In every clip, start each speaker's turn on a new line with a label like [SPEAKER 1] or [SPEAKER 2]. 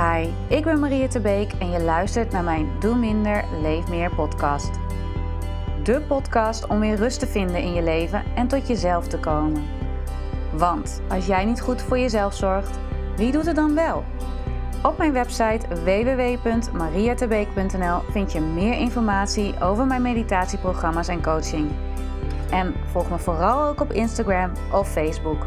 [SPEAKER 1] Hi, ik ben Maria Tebeek en je luistert naar mijn Doe Minder, Leef Meer podcast. De podcast om weer rust te vinden in je leven en tot jezelf te komen. Want als jij niet goed voor jezelf zorgt, wie doet het dan wel? Op mijn website www.mariatebeek.nl vind je meer informatie over mijn meditatieprogramma's en coaching. En volg me vooral ook op Instagram of Facebook.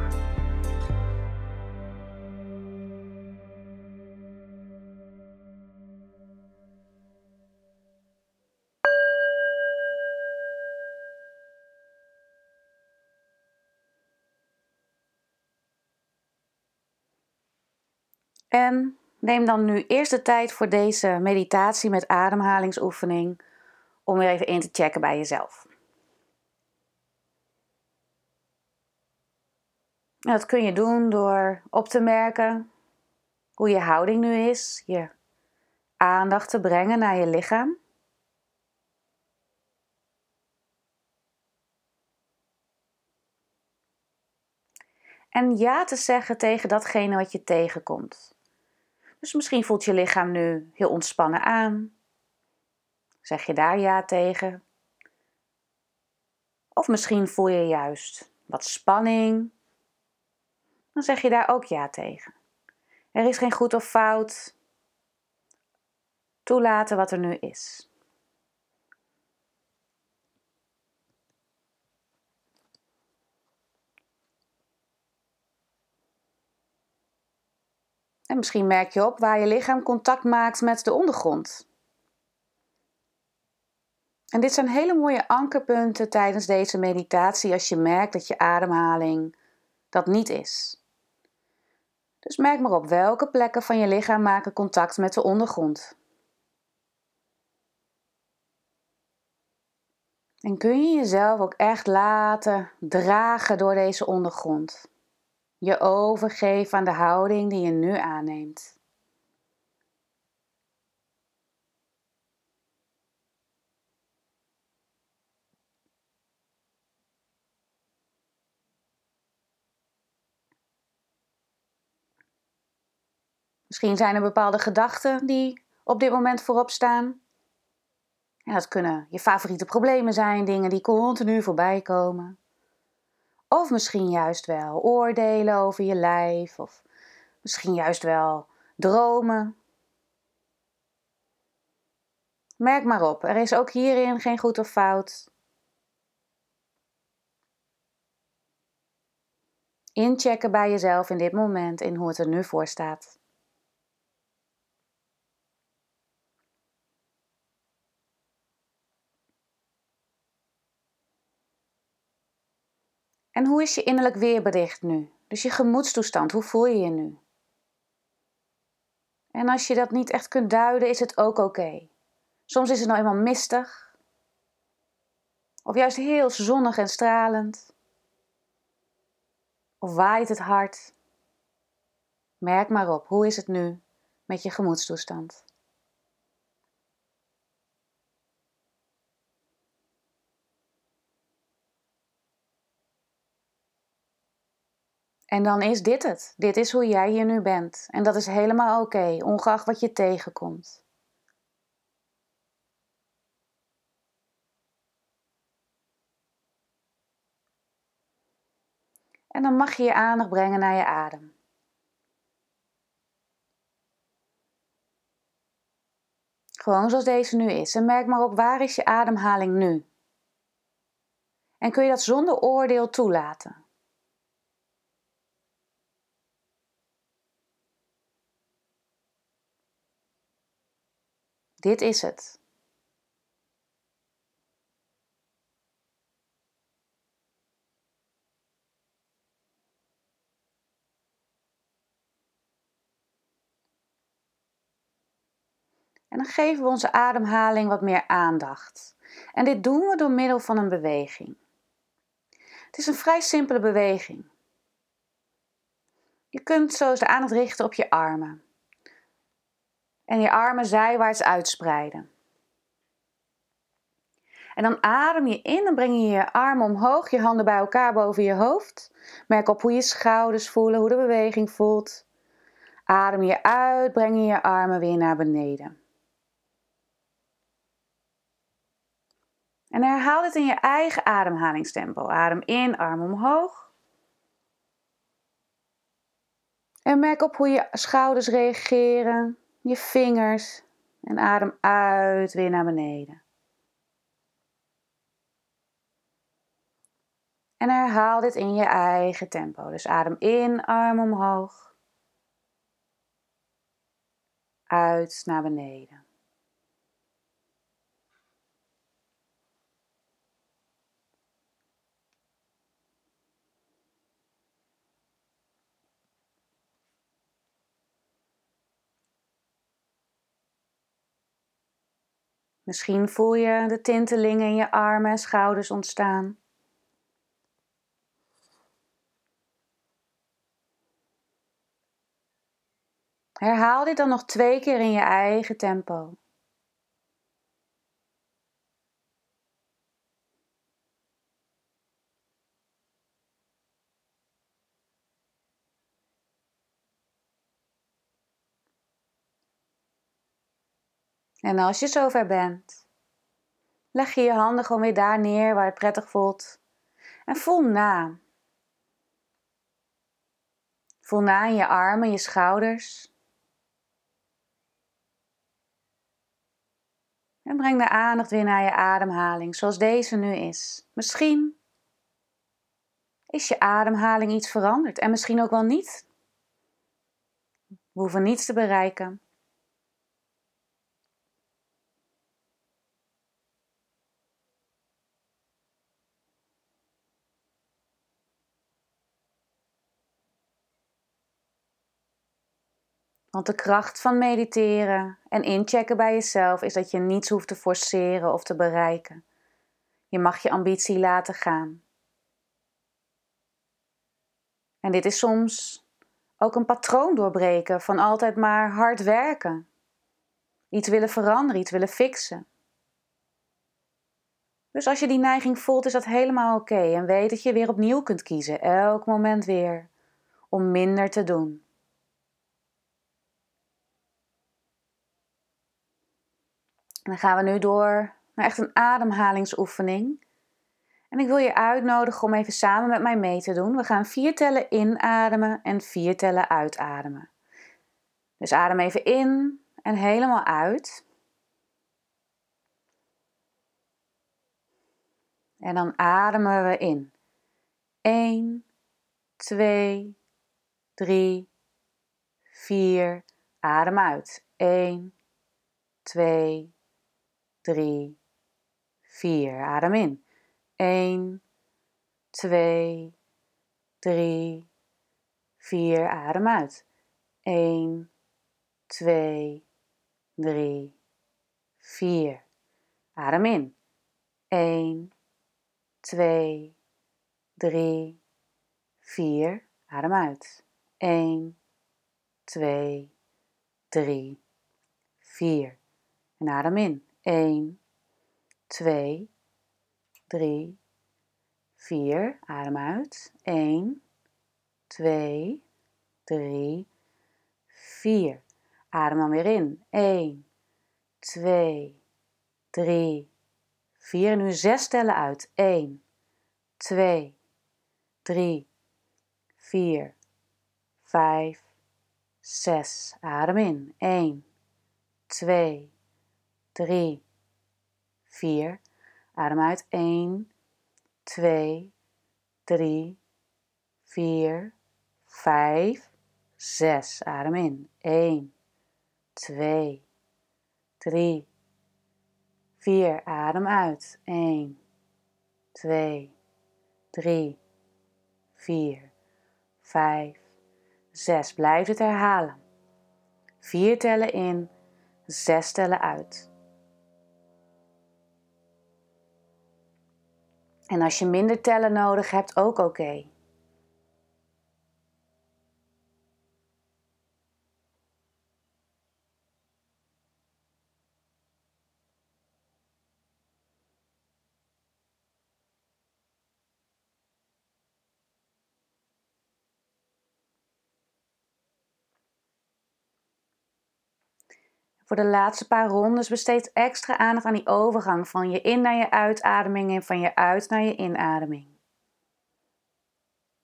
[SPEAKER 1] En neem dan nu eerst de tijd voor deze meditatie met ademhalingsoefening om weer even in te checken bij jezelf. dat kun je doen door op te merken hoe je houding nu is, je aandacht te brengen naar je lichaam. En ja te zeggen tegen datgene wat je tegenkomt. Dus misschien voelt je lichaam nu heel ontspannen aan. Zeg je daar ja tegen? Of misschien voel je juist wat spanning. Dan zeg je daar ook ja tegen. Er is geen goed of fout. Toelaten wat er nu is. En misschien merk je op waar je lichaam contact maakt met de ondergrond. En dit zijn hele mooie ankerpunten tijdens deze meditatie als je merkt dat je ademhaling dat niet is. Dus merk maar op welke plekken van je lichaam maken contact met de ondergrond. En kun je jezelf ook echt laten dragen door deze ondergrond je overgeven aan de houding die je nu aanneemt. Misschien zijn er bepaalde gedachten die op dit moment voorop staan. En dat kunnen je favoriete problemen zijn, dingen die continu voorbij komen. Of misschien juist wel oordelen over je lijf, of misschien juist wel dromen. Merk maar op, er is ook hierin geen goed of fout. Inchecken bij jezelf in dit moment in hoe het er nu voor staat. En hoe is je innerlijk weerbericht nu? Dus je gemoedstoestand, hoe voel je je nu? En als je dat niet echt kunt duiden, is het ook oké. Soms is het nou eenmaal mistig. Of juist heel zonnig en stralend. Of waait het hard. Merk maar op, hoe is het nu met je gemoedstoestand? En dan is dit het. Dit is hoe jij hier nu bent. En dat is helemaal oké, ongeacht wat je tegenkomt. En dan mag je je aandacht brengen naar je adem. Gewoon zoals deze nu is. En merk maar op waar is je ademhaling nu. En kun je dat zonder oordeel toelaten. Dit is het. En dan geven we onze ademhaling wat meer aandacht. En dit doen we door middel van een beweging. Het is een vrij simpele beweging. Je kunt zo eens de aandacht richten op je armen en je armen zijwaarts uitspreiden. En dan adem je in en breng je je armen omhoog, je handen bij elkaar boven je hoofd. Merk op hoe je schouders voelen, hoe de beweging voelt. Adem je uit, breng je je armen weer naar beneden. En herhaal dit in je eigen ademhalingstempo. Adem in, arm omhoog. En merk op hoe je schouders reageren, je vingers. En adem uit weer naar beneden. En herhaal dit in je eigen tempo. Dus adem in, arm omhoog. Uit naar beneden. Misschien voel je de tintelingen in je armen en schouders ontstaan. Herhaal dit dan nog twee keer in je eigen tempo. En als je zover bent, leg je je handen gewoon weer daar neer waar het prettig voelt. En voel na. Voel na in je armen, je schouders. En breng de aandacht weer naar je ademhaling, zoals deze nu is. Misschien is je ademhaling iets veranderd en misschien ook wel niet. We hoeven niets te bereiken. Want de kracht van mediteren en inchecken bij jezelf is dat je niets hoeft te forceren of te bereiken. Je mag je ambitie laten gaan. En dit is soms ook een patroon doorbreken van altijd maar hard werken. Iets willen veranderen, iets willen fixen. Dus als je die neiging voelt, is dat helemaal oké. En weet dat je weer opnieuw kunt kiezen, elk moment weer, om minder te doen. Dan gaan we nu door naar echt een ademhalingsoefening. En ik wil je uitnodigen om even samen met mij mee te doen. We gaan vier tellen inademen en vier tellen uitademen. Dus adem even in en helemaal uit. En dan ademen we in. 1, 2, 3, 4. Adem uit. 1, 2, 3, 4. Adem in. 1, 2, 3, 4. Adem uit. 1, 2, 3, 4. Adem in. 1, 2, 3, 4. Adem uit. 1, 2, 3, 4. En adem in. 1, 2, 3, 4. Adem uit. 1, 2, 3, 4. Adem dan weer in. 1, 2, 3, 4. En nu zes tellen uit. 1, 2, 3, 4, 5, 6. Adem in. 1, 2, 3, 4. Adem uit. 1, 2, 3, 4, 5, 6. Adem in. 1, 2, 3, 4. Adem uit. 1, 2, 3, 4, 5, 6. Blijf het herhalen. 4 tellen in, 6 tellen uit. En als je minder tellen nodig hebt, ook oké. Voor de laatste paar rondes besteed extra aandacht aan die overgang van je in naar je uitademing en van je uit naar je inademing.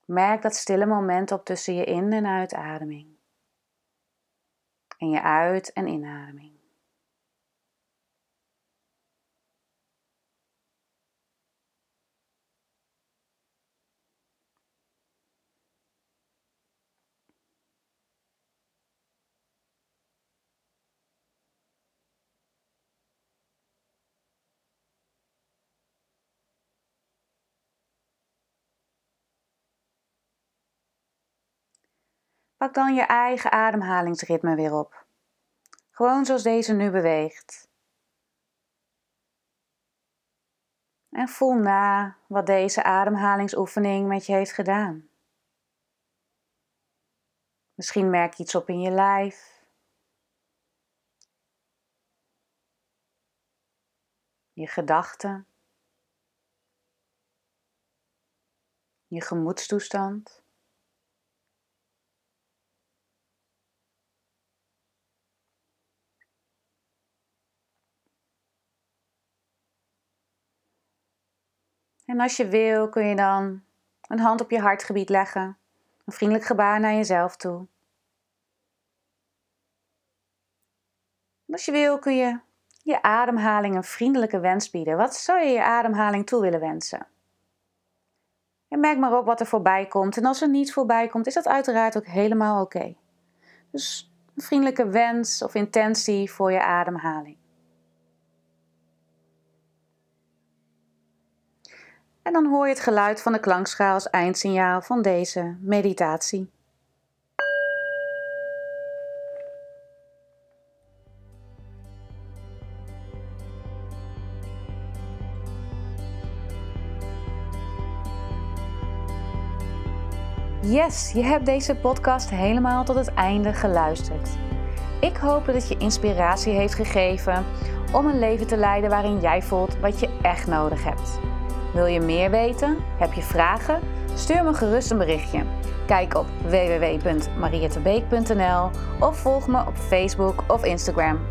[SPEAKER 1] Merk dat stille moment op tussen je in- en uitademing. En je uit- en inademing. Pak dan je eigen ademhalingsritme weer op. Gewoon zoals deze nu beweegt. En voel na wat deze ademhalingsoefening met je heeft gedaan. Misschien merk je iets op in je lijf. Je gedachten. Je gemoedstoestand. En als je wil, kun je dan een hand op je hartgebied leggen, een vriendelijk gebaar naar jezelf toe. En als je wil, kun je je ademhaling een vriendelijke wens bieden. Wat zou je je ademhaling toe willen wensen? En merk maar op wat er voorbij komt. En als er niets voorbij komt, is dat uiteraard ook helemaal oké. Dus een vriendelijke wens of intentie voor je ademhaling. En dan hoor je het geluid van de klankschaal als eindsignaal van deze meditatie. Yes, je hebt deze podcast helemaal tot het einde geluisterd. Ik hoop dat het je inspiratie heeft gegeven om een leven te leiden waarin jij voelt wat je echt nodig hebt. Wil je meer weten? Heb je vragen? Stuur me gerust een berichtje. Kijk op www.mariettebeek.nl of volg me op Facebook of Instagram